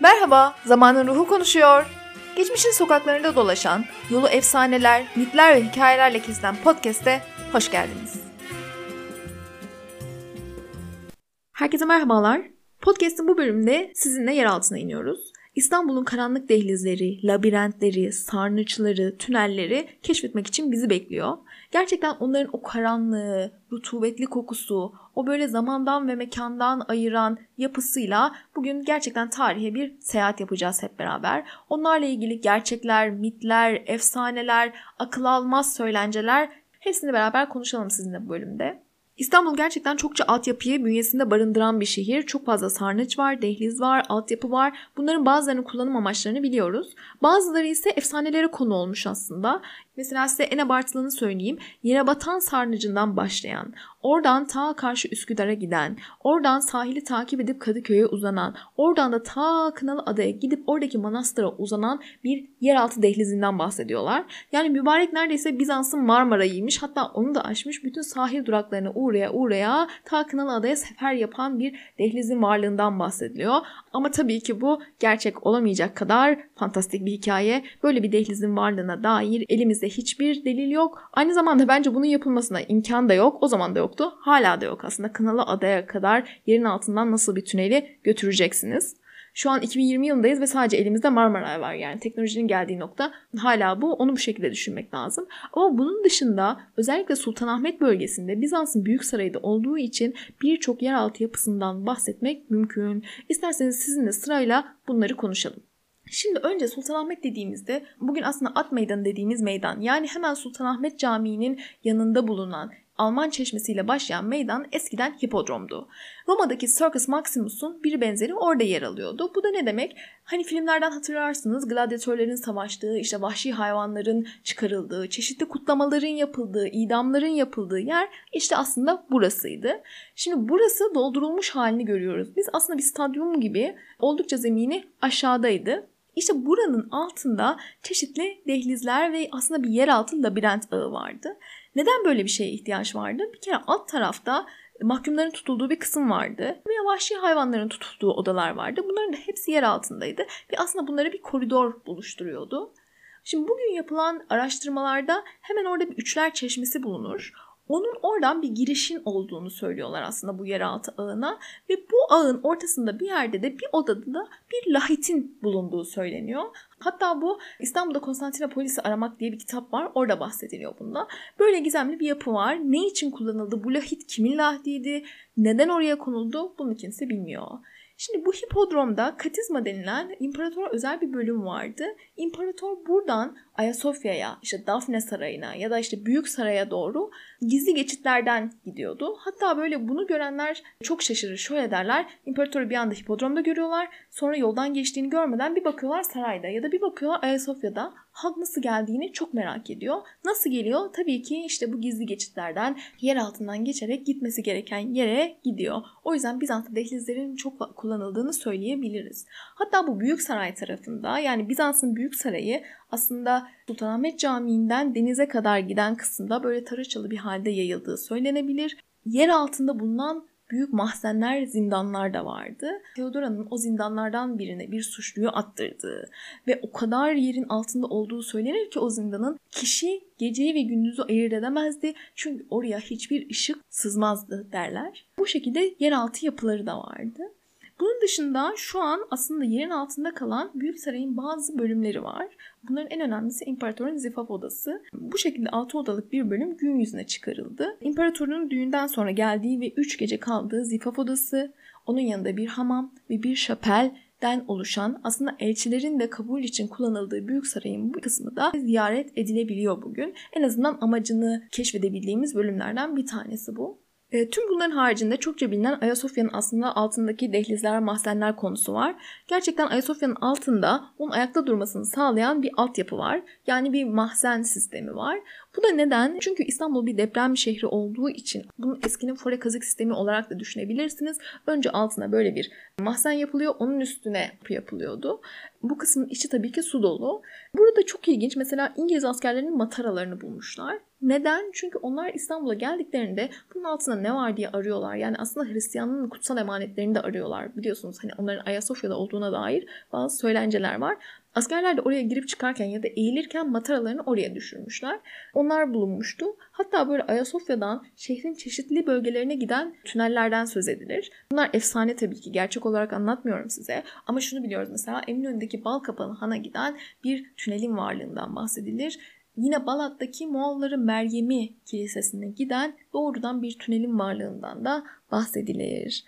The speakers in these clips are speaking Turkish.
Merhaba, Zamanın Ruhu konuşuyor. Geçmişin sokaklarında dolaşan, yolu efsaneler, mitler ve hikayelerle kesilen podcast'e hoş geldiniz. Herkese merhabalar. Podcast'in bu bölümünde sizinle yer altına iniyoruz. İstanbul'un karanlık dehlizleri, labirentleri, sarnıçları, tünelleri keşfetmek için bizi bekliyor. Gerçekten onların o karanlığı, rutubetli kokusu, o böyle zamandan ve mekandan ayıran yapısıyla bugün gerçekten tarihe bir seyahat yapacağız hep beraber. Onlarla ilgili gerçekler, mitler, efsaneler, akıl almaz söylenceler hepsini beraber konuşalım sizinle bu bölümde. İstanbul gerçekten çokça altyapıyı bünyesinde barındıran bir şehir. Çok fazla sarnıç var, dehliz var, altyapı var. Bunların bazılarının kullanım amaçlarını biliyoruz. Bazıları ise efsanelere konu olmuş aslında. Mesela size en abartılığını söyleyeyim. Yere batan sarnıcından başlayan, oradan ta karşı Üsküdar'a giden, oradan sahili takip edip Kadıköy'e uzanan, oradan da ta Kınalı Adaya gidip oradaki manastıra uzanan bir yeraltı dehlizinden bahsediyorlar. Yani mübarek neredeyse Bizans'ın Marmara'ymış hatta onu da aşmış bütün sahil duraklarına uğraya uğraya ta Kınalı Adaya sefer yapan bir dehlizin varlığından bahsediliyor. Ama tabii ki bu gerçek olamayacak kadar fantastik bir hikaye. Böyle bir dehlizin varlığına dair elimizde hiçbir delil yok. Aynı zamanda bence bunun yapılmasına imkan da yok. O zaman da yoktu. Hala da yok aslında. Kınalı Adaya kadar yerin altından nasıl bir tüneli götüreceksiniz? Şu an 2020 yılındayız ve sadece elimizde Marmaray var. Yani teknolojinin geldiği nokta hala bu. Onu bu şekilde düşünmek lazım. Ama bunun dışında özellikle Sultanahmet bölgesinde Bizans'ın büyük sarayı da olduğu için birçok yeraltı yapısından bahsetmek mümkün. İsterseniz sizinle sırayla bunları konuşalım. Şimdi önce Sultanahmet dediğimizde bugün aslında At Meydanı dediğimiz meydan yani hemen Sultanahmet Camii'nin yanında bulunan Alman çeşmesiyle başlayan meydan eskiden hipodromdu. Roma'daki Circus Maximus'un bir benzeri orada yer alıyordu. Bu da ne demek? Hani filmlerden hatırlarsınız gladyatörlerin savaştığı, işte vahşi hayvanların çıkarıldığı, çeşitli kutlamaların yapıldığı, idamların yapıldığı yer işte aslında burasıydı. Şimdi burası doldurulmuş halini görüyoruz. Biz aslında bir stadyum gibi oldukça zemini aşağıdaydı. İşte buranın altında çeşitli dehlizler ve aslında bir yeraltı labirent ağı vardı. Neden böyle bir şeye ihtiyaç vardı? Bir kere alt tarafta mahkumların tutulduğu bir kısım vardı ve vahşi hayvanların tutulduğu odalar vardı. Bunların da hepsi yer altındaydı ve aslında bunları bir koridor buluşturuyordu. Şimdi bugün yapılan araştırmalarda hemen orada bir üçler çeşmesi bulunur. Onun oradan bir girişin olduğunu söylüyorlar aslında bu yeraltı ağına ve bu ağın ortasında bir yerde de bir odada da bir lahitin bulunduğu söyleniyor. Hatta bu İstanbul'da Konstantinopolis'i aramak diye bir kitap var. Orada bahsediliyor bunda. Böyle gizemli bir yapı var. Ne için kullanıldı? Bu lahit kimin lahdiydi? Neden oraya konuldu? Bunu kimse bilmiyor. Şimdi bu hipodromda katizma denilen imparatora özel bir bölüm vardı. İmparator buradan Ayasofya'ya, işte Dafne Sarayı'na ya da işte Büyük Saray'a doğru gizli geçitlerden gidiyordu. Hatta böyle bunu görenler çok şaşırır. Şöyle derler. İmparatoru bir anda hipodromda görüyorlar. Sonra yoldan geçtiğini görmeden bir bakıyorlar sarayda ya da bir bakıyorlar Ayasofya'da. Halk nasıl geldiğini çok merak ediyor. Nasıl geliyor? Tabii ki işte bu gizli geçitlerden yer altından geçerek gitmesi gereken yere gidiyor. O yüzden Bizans'ta dehlizlerin çok kullanıldığını söyleyebiliriz. Hatta bu büyük saray tarafında yani Bizans'ın büyük sarayı aslında Sultanahmet Camii'nden denize kadar giden kısımda böyle taraçalı bir halde yayıldığı söylenebilir. Yer altında bulunan büyük mahzenler, zindanlar da vardı. Theodora'nın o zindanlardan birine bir suçluyu attırdığı ve o kadar yerin altında olduğu söylenir ki o zindanın kişi geceyi ve gündüzü ayırt edemezdi. Çünkü oraya hiçbir ışık sızmazdı derler. Bu şekilde yeraltı yapıları da vardı. Bunun dışında şu an aslında yerin altında kalan Büyük Saray'ın bazı bölümleri var. Bunların en önemlisi İmparatorun zifaf odası. Bu şekilde 6 odalık bir bölüm gün yüzüne çıkarıldı. İmparatorun düğünden sonra geldiği ve 3 gece kaldığı zifaf odası, onun yanında bir hamam ve bir şapel den oluşan aslında elçilerin de kabul için kullanıldığı büyük sarayın bu kısmı da ziyaret edilebiliyor bugün. En azından amacını keşfedebildiğimiz bölümlerden bir tanesi bu. E, tüm bunların haricinde çokça bilinen Ayasofya'nın aslında altındaki dehlizler, mahzenler konusu var. Gerçekten Ayasofya'nın altında onun ayakta durmasını sağlayan bir altyapı var. Yani bir mahzen sistemi var. Bu da neden? Çünkü İstanbul bir deprem şehri olduğu için bunun eskinin fore kazık sistemi olarak da düşünebilirsiniz. Önce altına böyle bir mahzen yapılıyor. Onun üstüne yapı yapılıyordu. Bu kısmın içi tabii ki su dolu. Burada çok ilginç. Mesela İngiliz askerlerinin mataralarını bulmuşlar. Neden? Çünkü onlar İstanbul'a geldiklerinde bunun altında ne var diye arıyorlar. Yani aslında Hristiyanlığın kutsal emanetlerini de arıyorlar. Biliyorsunuz hani onların Ayasofya'da olduğuna dair bazı söylenceler var. Askerler de oraya girip çıkarken ya da eğilirken mataralarını oraya düşürmüşler. Onlar bulunmuştu. Hatta böyle Ayasofya'dan şehrin çeşitli bölgelerine giden tünellerden söz edilir. Bunlar efsane tabii ki. Gerçek olarak anlatmıyorum size. Ama şunu biliyoruz mesela Eminönü'ndeki Balkapalı Han'a giden bir tünelin varlığından bahsedilir. Yine Balat'taki Moğolların Meryem'i Kilisesi'ne giden doğrudan bir tünelin varlığından da bahsedilir.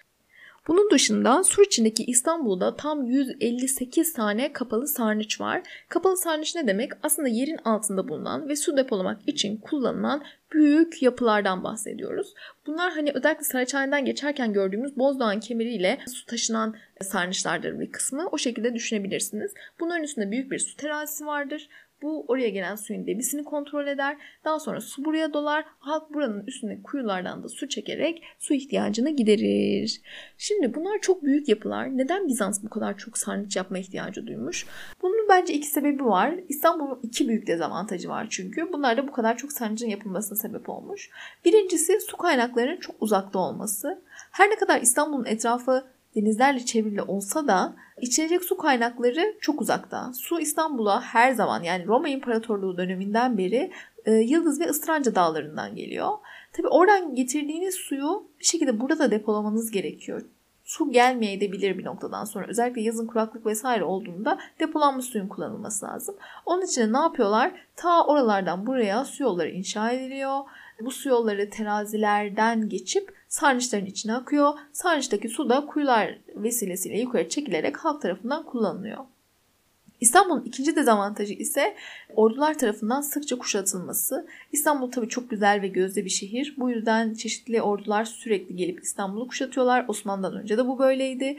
Bunun dışında sur içindeki İstanbul'da tam 158 tane kapalı sarnıç var. Kapalı sarnıç ne demek? Aslında yerin altında bulunan ve su depolamak için kullanılan büyük yapılardan bahsediyoruz. Bunlar hani özellikle Saraçhane'den geçerken gördüğümüz Bozdoğan kemeriyle su taşınan sarnıçlardır bir kısmı. O şekilde düşünebilirsiniz. Bunların üstünde büyük bir su terazisi vardır. Bu oraya gelen suyun debisini kontrol eder. Daha sonra su buraya dolar. Halk buranın üstündeki kuyulardan da su çekerek su ihtiyacını giderir. Şimdi bunlar çok büyük yapılar. Neden Bizans bu kadar çok sarnıç yapma ihtiyacı duymuş? Bunun bence iki sebebi var. İstanbul'un iki büyük dezavantajı var çünkü. Bunlar da bu kadar çok sarnıcın yapılmasına sebep olmuş. Birincisi su kaynaklarının çok uzakta olması. Her ne kadar İstanbul'un etrafı denizlerle çevrili olsa da içecek su kaynakları çok uzakta. Su İstanbul'a her zaman yani Roma İmparatorluğu döneminden beri e, Yıldız ve Istranca dağlarından geliyor. Tabi oradan getirdiğiniz suyu bir şekilde burada depolamanız gerekiyor. Su gelmeye edebilir bir noktadan sonra. Özellikle yazın kuraklık vesaire olduğunda depolanmış suyun kullanılması lazım. Onun için ne yapıyorlar? Ta oralardan buraya su yolları inşa ediliyor. Bu su yolları terazilerden geçip sarnıçların içine akıyor. Sarnıçtaki su da kuyular vesilesiyle yukarı çekilerek halk tarafından kullanılıyor. İstanbul'un ikinci dezavantajı ise ordular tarafından sıkça kuşatılması. İstanbul tabii çok güzel ve gözde bir şehir. Bu yüzden çeşitli ordular sürekli gelip İstanbul'u kuşatıyorlar. Osmanlı'dan önce de bu böyleydi.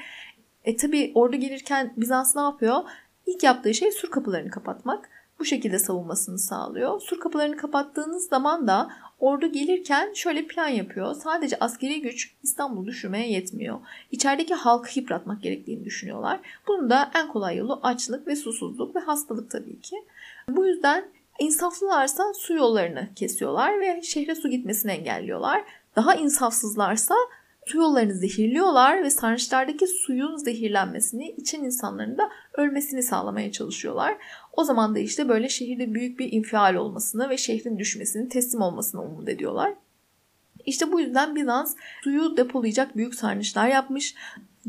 E tabi ordu gelirken Bizans ne yapıyor? İlk yaptığı şey sur kapılarını kapatmak. Bu şekilde savunmasını sağlıyor. Sur kapılarını kapattığınız zaman da Ordu gelirken şöyle plan yapıyor. Sadece askeri güç İstanbul'u düşürmeye yetmiyor. İçerideki halkı yıpratmak gerektiğini düşünüyorlar. Bunun da en kolay yolu açlık ve susuzluk ve hastalık tabii ki. Bu yüzden insaflılarsa su yollarını kesiyorlar ve şehre su gitmesini engelliyorlar. Daha insafsızlarsa su yollarını zehirliyorlar ve sarnıçlardaki suyun zehirlenmesini, içen insanların da ölmesini sağlamaya çalışıyorlar. O zaman da işte böyle şehirde büyük bir infial olmasını ve şehrin düşmesini, teslim olmasını umut ediyorlar. İşte bu yüzden Bizans suyu depolayacak büyük sarnıçlar yapmış.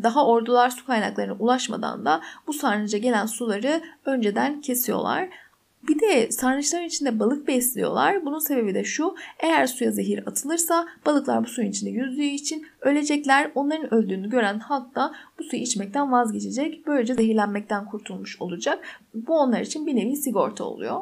Daha ordular su kaynaklarına ulaşmadan da bu sarnıca gelen suları önceden kesiyorlar. Bir de sarnıçların içinde balık besliyorlar. Bunun sebebi de şu. Eğer suya zehir atılırsa balıklar bu suyun içinde yüzdüğü için ölecekler. Onların öldüğünü gören halk da bu suyu içmekten vazgeçecek. Böylece zehirlenmekten kurtulmuş olacak. Bu onlar için bir nevi sigorta oluyor.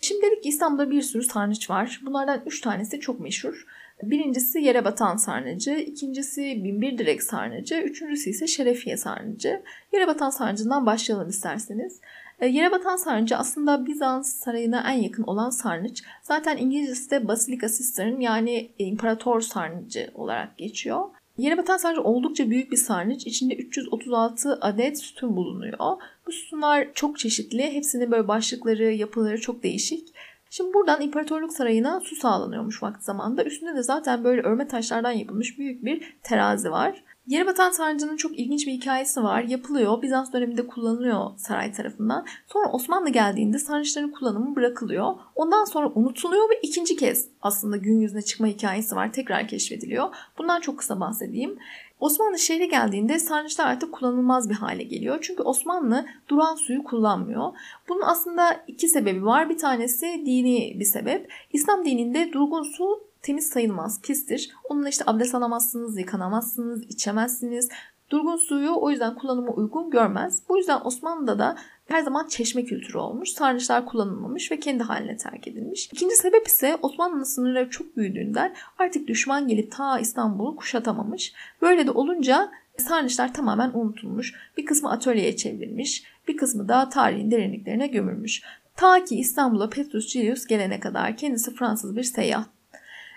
Şimdi dedik ki İstanbul'da bir sürü sarnıç var. Bunlardan 3 tanesi çok meşhur. Birincisi yere batan sarnıcı, ikincisi binbir direk sarnıcı, üçüncüsü ise şerefiye sarnıcı. Yere batan sarnıcından başlayalım isterseniz. E, yere batan sarnıcı aslında Bizans sarayına en yakın olan sarnıç. Zaten İngilizcesi de Basilica Cistern yani imparator sarnıcı olarak geçiyor. Yere batan sarnıcı oldukça büyük bir sarnıç. İçinde 336 adet sütun bulunuyor. Bu sütunlar çok çeşitli. Hepsinin böyle başlıkları, yapıları çok değişik. Şimdi buradan İmparatorluk Sarayı'na su sağlanıyormuş vakti zamanında. Üstünde de zaten böyle örme taşlardan yapılmış büyük bir terazi var. Yere batan sarnıcının çok ilginç bir hikayesi var. Yapılıyor. Bizans döneminde kullanılıyor saray tarafından. Sonra Osmanlı geldiğinde sarnıçların kullanımı bırakılıyor. Ondan sonra unutuluyor ve ikinci kez aslında gün yüzüne çıkma hikayesi var. Tekrar keşfediliyor. Bundan çok kısa bahsedeyim. Osmanlı şehre geldiğinde sarnıçlar artık kullanılmaz bir hale geliyor. Çünkü Osmanlı duran suyu kullanmıyor. Bunun aslında iki sebebi var. Bir tanesi dini bir sebep. İslam dininde durgun su temiz sayılmaz, pistir. Onunla işte abdest alamazsınız, yıkanamazsınız, içemezsiniz. Durgun suyu o yüzden kullanıma uygun görmez. Bu yüzden Osmanlı'da da her zaman çeşme kültürü olmuş. Sarnıçlar kullanılmamış ve kendi haline terk edilmiş. İkinci sebep ise Osmanlı'nın sınırları çok büyüdüğünden artık düşman gelip ta İstanbul'u kuşatamamış. Böyle de olunca sarnıçlar tamamen unutulmuş. Bir kısmı atölyeye çevrilmiş, bir kısmı da tarihin derinliklerine gömülmüş. Ta ki İstanbul'a Petrus Julius gelene kadar kendisi Fransız bir seyyah.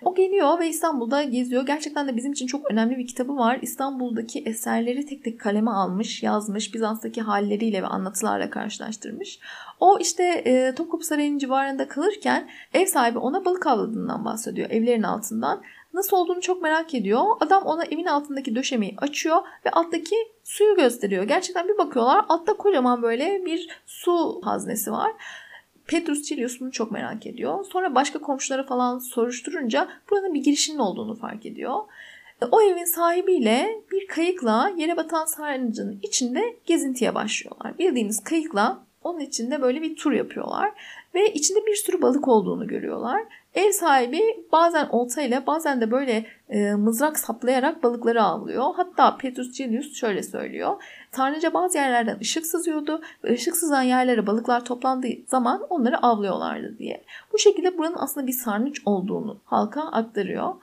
O geliyor ve İstanbul'da geziyor. Gerçekten de bizim için çok önemli bir kitabı var. İstanbul'daki eserleri tek tek kaleme almış, yazmış, Bizans'taki halleriyle ve anlatılarla karşılaştırmış. O işte e, Topkapı Sarayı'nın civarında kalırken ev sahibi ona balık avladığından bahsediyor evlerin altından. Nasıl olduğunu çok merak ediyor. Adam ona evin altındaki döşemeyi açıyor ve alttaki suyu gösteriyor. Gerçekten bir bakıyorlar altta kocaman böyle bir su haznesi var. Petrus Chilius bunu çok merak ediyor. Sonra başka komşulara falan soruşturunca buranın bir girişinin olduğunu fark ediyor. O evin sahibiyle bir kayıkla yere batan sarnıcının içinde gezintiye başlıyorlar. Bildiğiniz kayıkla onun içinde böyle bir tur yapıyorlar ve içinde bir sürü balık olduğunu görüyorlar. Ev sahibi bazen oltayla bazen de böyle e, mızrak saplayarak balıkları avlıyor. Hatta Petrus Julius şöyle söylüyor. Tanrıca bazı yerlerden ışık sızıyordu ve ışık sızan yerlere balıklar toplandığı zaman onları avlıyorlardı diye. Bu şekilde buranın aslında bir sarnıç olduğunu halka aktarıyor.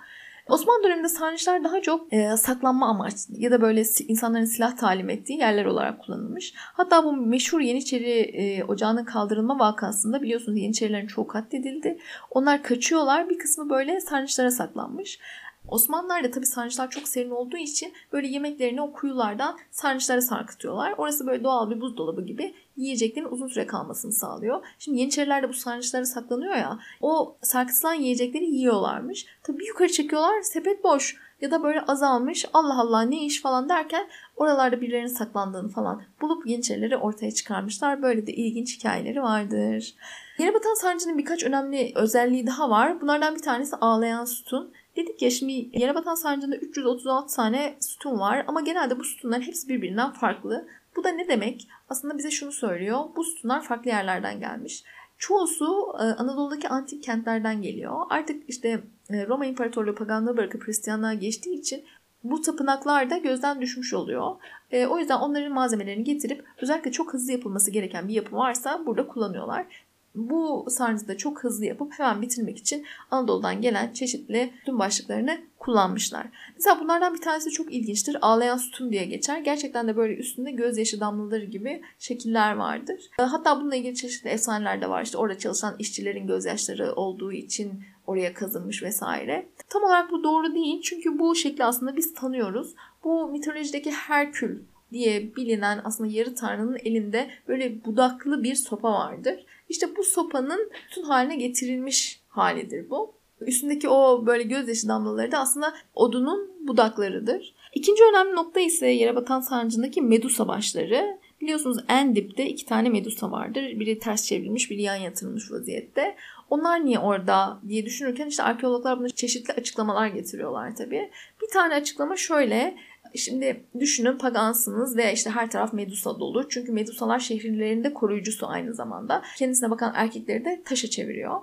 Osmanlı döneminde sarnıçlar daha çok e, saklanma amaçlı ya da böyle insanların silah talim ettiği yerler olarak kullanılmış. Hatta bu meşhur Yeniçeri e, ocağının kaldırılma vakasında biliyorsunuz Yeniçerilerin çoğu katledildi. Onlar kaçıyorlar bir kısmı böyle sarnıçlara saklanmış. Osmanlılar da tabii sarnıçlar çok serin olduğu için böyle yemeklerini o kuyulardan sarnıçlara sarkıtıyorlar. Orası böyle doğal bir buzdolabı gibi yiyeceklerin uzun süre kalmasını sağlıyor. Şimdi Yeniçeriler de bu sarnıçlara saklanıyor ya o sarkıtılan yiyecekleri yiyorlarmış. Tabii yukarı çekiyorlar sepet boş ya da böyle azalmış Allah Allah ne iş falan derken oralarda birilerinin saklandığını falan bulup Yeniçerileri ortaya çıkarmışlar. Böyle de ilginç hikayeleri vardır. Yere batan sarnıcının birkaç önemli özelliği daha var. Bunlardan bir tanesi ağlayan sütun. Dedik ya şimdi yere batan sarnıcında 336 tane sütun var ama genelde bu sütunların hepsi birbirinden farklı. Bu da ne demek? Aslında bize şunu söylüyor. Bu sütunlar farklı yerlerden gelmiş. Çoğusu e, Anadolu'daki antik kentlerden geliyor. Artık işte e, Roma İmparatorluğu paganlığı bırakıp Hristiyanlığa geçtiği için bu tapınaklar da gözden düşmüş oluyor. E, o yüzden onların malzemelerini getirip özellikle çok hızlı yapılması gereken bir yapı varsa burada kullanıyorlar bu sarnıcı da çok hızlı yapıp hemen bitirmek için Anadolu'dan gelen çeşitli sütun başlıklarını kullanmışlar. Mesela bunlardan bir tanesi çok ilginçtir. Ağlayan sütun diye geçer. Gerçekten de böyle üstünde gözyaşı damlaları gibi şekiller vardır. Hatta bununla ilgili çeşitli efsaneler de var. İşte orada çalışan işçilerin gözyaşları olduğu için oraya kazınmış vesaire. Tam olarak bu doğru değil. Çünkü bu şekli aslında biz tanıyoruz. Bu mitolojideki Herkül diye bilinen aslında yarı tanrının elinde böyle budaklı bir sopa vardır. İşte bu sopanın bütün haline getirilmiş halidir bu. Üstündeki o böyle gözyaşı damlaları da aslında odunun budaklarıdır. İkinci önemli nokta ise yere batan sarnıcındaki medusa başları. Biliyorsunuz en dipte iki tane medusa vardır. Biri ters çevrilmiş, biri yan yatırılmış vaziyette. Onlar niye orada diye düşünürken işte arkeologlar buna çeşitli açıklamalar getiriyorlar tabii. Bir tane açıklama şöyle. Şimdi düşünün pagansınız ve işte her taraf Medusa dolu. Çünkü Medusalar şehirlerinde koruyucusu aynı zamanda. Kendisine bakan erkekleri de taşa çeviriyor.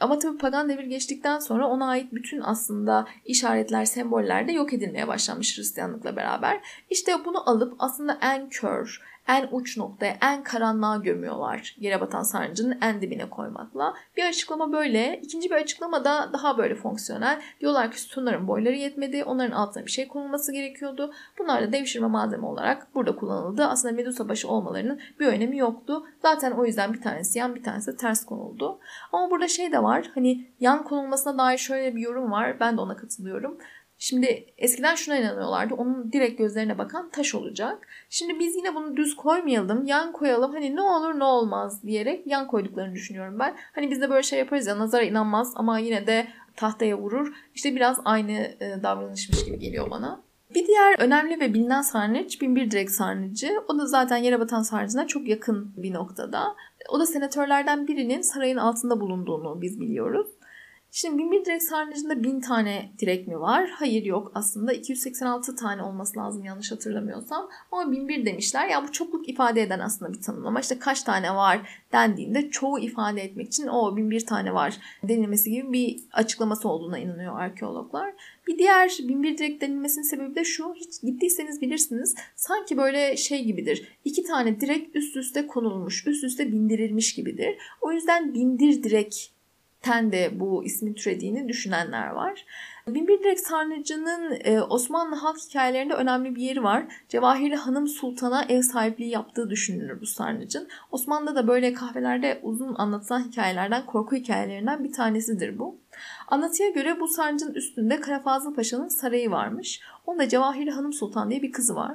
Ama tabii pagan devir geçtikten sonra ona ait bütün aslında işaretler, semboller de yok edilmeye başlanmış Hristiyanlıkla beraber. İşte bunu alıp aslında en kör, en uç noktaya, en karanlığa gömüyorlar. Yere batan sarnıcının en dibine koymakla. Bir açıklama böyle. İkinci bir açıklama da daha böyle fonksiyonel. Diyorlar ki sütunların boyları yetmedi. Onların altına bir şey konulması gerekiyordu. Bunlar da devşirme malzeme olarak burada kullanıldı. Aslında Medusa başı olmalarının bir önemi yoktu. Zaten o yüzden bir tanesi yan bir tanesi ters konuldu. Ama burada şey de var. Hani yan konulmasına dair şöyle bir yorum var. Ben de ona katılıyorum. Şimdi eskiden şuna inanıyorlardı. Onun direkt gözlerine bakan taş olacak. Şimdi biz yine bunu düz koymayalım. Yan koyalım. Hani ne olur ne olmaz diyerek yan koyduklarını düşünüyorum ben. Hani biz de böyle şey yaparız ya nazara inanmaz ama yine de tahtaya vurur. İşte biraz aynı e, davranışmış gibi geliyor bana. Bir diğer önemli ve bilinen sarnıç binbir direk sarnıcı. O da zaten yere batan sarnıcına çok yakın bir noktada. O da senatörlerden birinin sarayın altında bulunduğunu biz biliyoruz. Şimdi binbir direk sarnıcında bin tane direk mi var? Hayır yok aslında 286 tane olması lazım yanlış hatırlamıyorsam. Ama binbir demişler. Ya bu çokluk ifade eden aslında bir tanımlama. İşte kaç tane var dendiğinde çoğu ifade etmek için o binbir tane var denilmesi gibi bir açıklaması olduğuna inanıyor arkeologlar. Bir diğer binbir direk denilmesinin sebebi de şu. Hiç gittiyseniz bilirsiniz. Sanki böyle şey gibidir. İki tane direk üst üste konulmuş, üst üste bindirilmiş gibidir. O yüzden bindir direk ten de bu ismin türediğini düşünenler var. Binbir Direk Sarnıcı'nın e, Osmanlı halk hikayelerinde önemli bir yeri var. Cevahirli Hanım Sultan'a ev sahipliği yaptığı düşünülür bu sarnıcın. Osmanlı'da da böyle kahvelerde uzun anlatılan hikayelerden, korku hikayelerinden bir tanesidir bu. Anlatıya göre bu sarnıcın üstünde Kara Fazıl Paşa'nın sarayı varmış. Onda Cevahirli Hanım Sultan diye bir kızı var.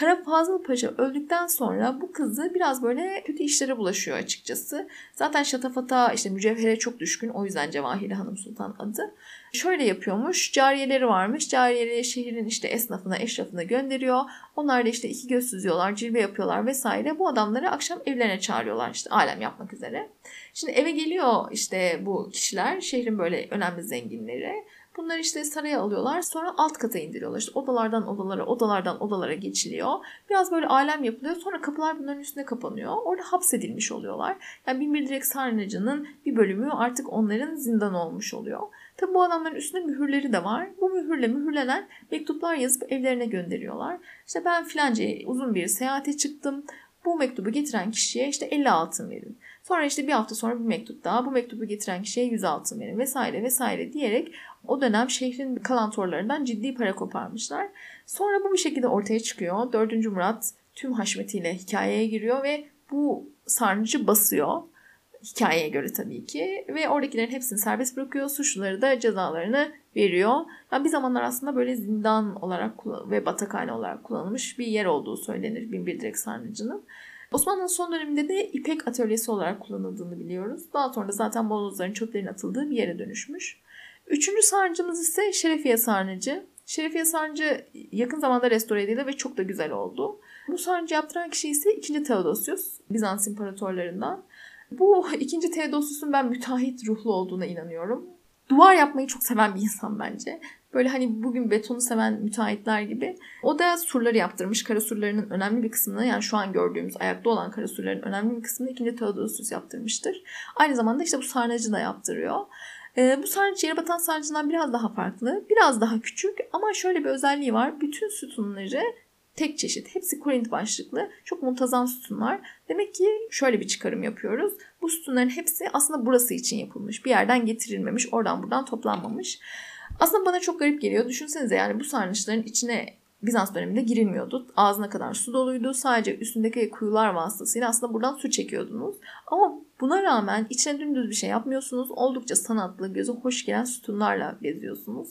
Kara Fazıl Paşa öldükten sonra bu kızı biraz böyle kötü işlere bulaşıyor açıkçası. Zaten şatafata işte mücevhere çok düşkün o yüzden Cevahiri Hanım Sultan adı. Şöyle yapıyormuş cariyeleri varmış cariyeleri şehrin işte esnafına eşrafına gönderiyor. Onlar da işte iki göz süzüyorlar cilve yapıyorlar vesaire. Bu adamları akşam evlerine çağırıyorlar işte alem yapmak üzere. Şimdi eve geliyor işte bu kişiler şehrin böyle önemli zenginleri. Bunları işte saraya alıyorlar. Sonra alt kata indiriyorlar. İşte odalardan odalara, odalardan odalara geçiliyor. Biraz böyle alem yapılıyor. Sonra kapılar bunların üstüne kapanıyor. Orada hapsedilmiş oluyorlar. Yani Binbir Direk Sarnıcı'nın bir bölümü artık onların zindan olmuş oluyor. Tabi bu adamların üstünde mühürleri de var. Bu mühürle mühürlenen mektuplar yazıp evlerine gönderiyorlar. İşte ben filanca uzun bir seyahate çıktım. Bu mektubu getiren kişiye işte 50 altın verin. Sonra işte bir hafta sonra bir mektup daha. Bu mektubu getiren kişiye 100 altın verin vesaire vesaire diyerek o dönem şehrin kalantorlarından ciddi para koparmışlar. Sonra bu bir şekilde ortaya çıkıyor. 4. Murat tüm haşmetiyle hikayeye giriyor ve bu sarnıcı basıyor. Hikayeye göre tabii ki. Ve oradakilerin hepsini serbest bırakıyor. Suçluları da cezalarını veriyor. Yani bir zamanlar aslında böyle zindan olarak ve batakhane olarak kullanılmış bir yer olduğu söylenir Binbir Direk Sarnıcı'nın. Osmanlı'nın son döneminde de ipek atölyesi olarak kullanıldığını biliyoruz. Daha sonra da zaten bolozların çöplerin atıldığı bir yere dönüşmüş. Üçüncü sarnıcımız ise Şerefiye Sarnıcı. Şerefiye Sarnıcı yakın zamanda restore edildi ve çok da güzel oldu. Bu sarnıcı yaptıran kişi ise 2. Theodosius, Bizans imparatorlarından. Bu 2. Theodosius'un ben müteahhit ruhlu olduğuna inanıyorum. Duvar yapmayı çok seven bir insan bence. Böyle hani bugün betonu seven müteahhitler gibi. O da surları yaptırmış. Kara surlarının önemli bir kısmını yani şu an gördüğümüz ayakta olan kara surların önemli bir kısmını 2. Theodosius yaptırmıştır. Aynı zamanda işte bu sarnıcı da yaptırıyor. E, bu sarnıç yere batan sarnıcından biraz daha farklı. Biraz daha küçük ama şöyle bir özelliği var. Bütün sütunları tek çeşit. Hepsi Korint başlıklı. Çok muntazam sütunlar. Demek ki şöyle bir çıkarım yapıyoruz. Bu sütunların hepsi aslında burası için yapılmış. Bir yerden getirilmemiş, oradan buradan toplanmamış. Aslında bana çok garip geliyor. Düşünsenize yani bu sarnıçların içine Bizans döneminde girilmiyordu. Ağzına kadar su doluydu. Sadece üstündeki kuyular vasıtasıyla aslında buradan su çekiyordunuz. Ama buna rağmen içine dümdüz bir şey yapmıyorsunuz. Oldukça sanatlı, göze hoş gelen sütunlarla geziyorsunuz.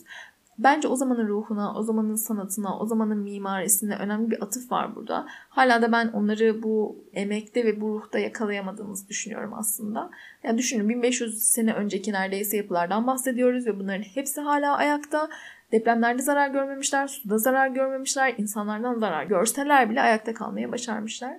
Bence o zamanın ruhuna, o zamanın sanatına, o zamanın mimarisine önemli bir atıf var burada. Hala da ben onları bu emekte ve bu ruhta yakalayamadığımızı düşünüyorum aslında. Yani düşünün 1500 sene önceki neredeyse yapılardan bahsediyoruz ve bunların hepsi hala ayakta. Depremlerde zarar görmemişler, suda zarar görmemişler, insanlardan zarar görseler bile ayakta kalmaya başarmışlar.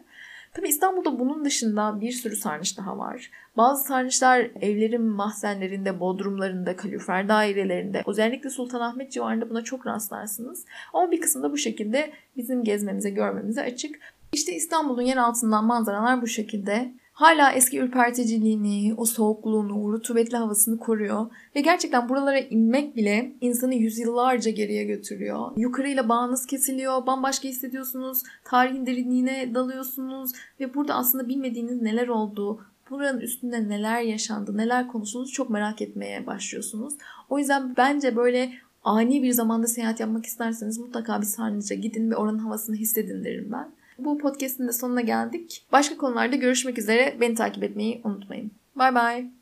Tabi İstanbul'da bunun dışında bir sürü sarnıç daha var. Bazı sarnıçlar evlerin mahzenlerinde, bodrumlarında, kalorifer dairelerinde, özellikle Sultanahmet civarında buna çok rastlarsınız. Ama bir kısmı bu şekilde bizim gezmemize, görmemize açık. İşte İstanbul'un yer altından manzaralar bu şekilde. Hala eski ürperticiliğini, o soğukluğunu, rutubetli havasını koruyor. Ve gerçekten buralara inmek bile insanı yüzyıllarca geriye götürüyor. Yukarıyla bağınız kesiliyor, bambaşka hissediyorsunuz, tarihin derinliğine dalıyorsunuz ve burada aslında bilmediğiniz neler oldu, buranın üstünde neler yaşandı, neler konuşuldu çok merak etmeye başlıyorsunuz. O yüzden bence böyle ani bir zamanda seyahat yapmak isterseniz mutlaka bir Sarnıca gidin ve oranın havasını hissedin derim ben. Bu podcast'in de sonuna geldik. Başka konularda görüşmek üzere. Beni takip etmeyi unutmayın. Bay bay.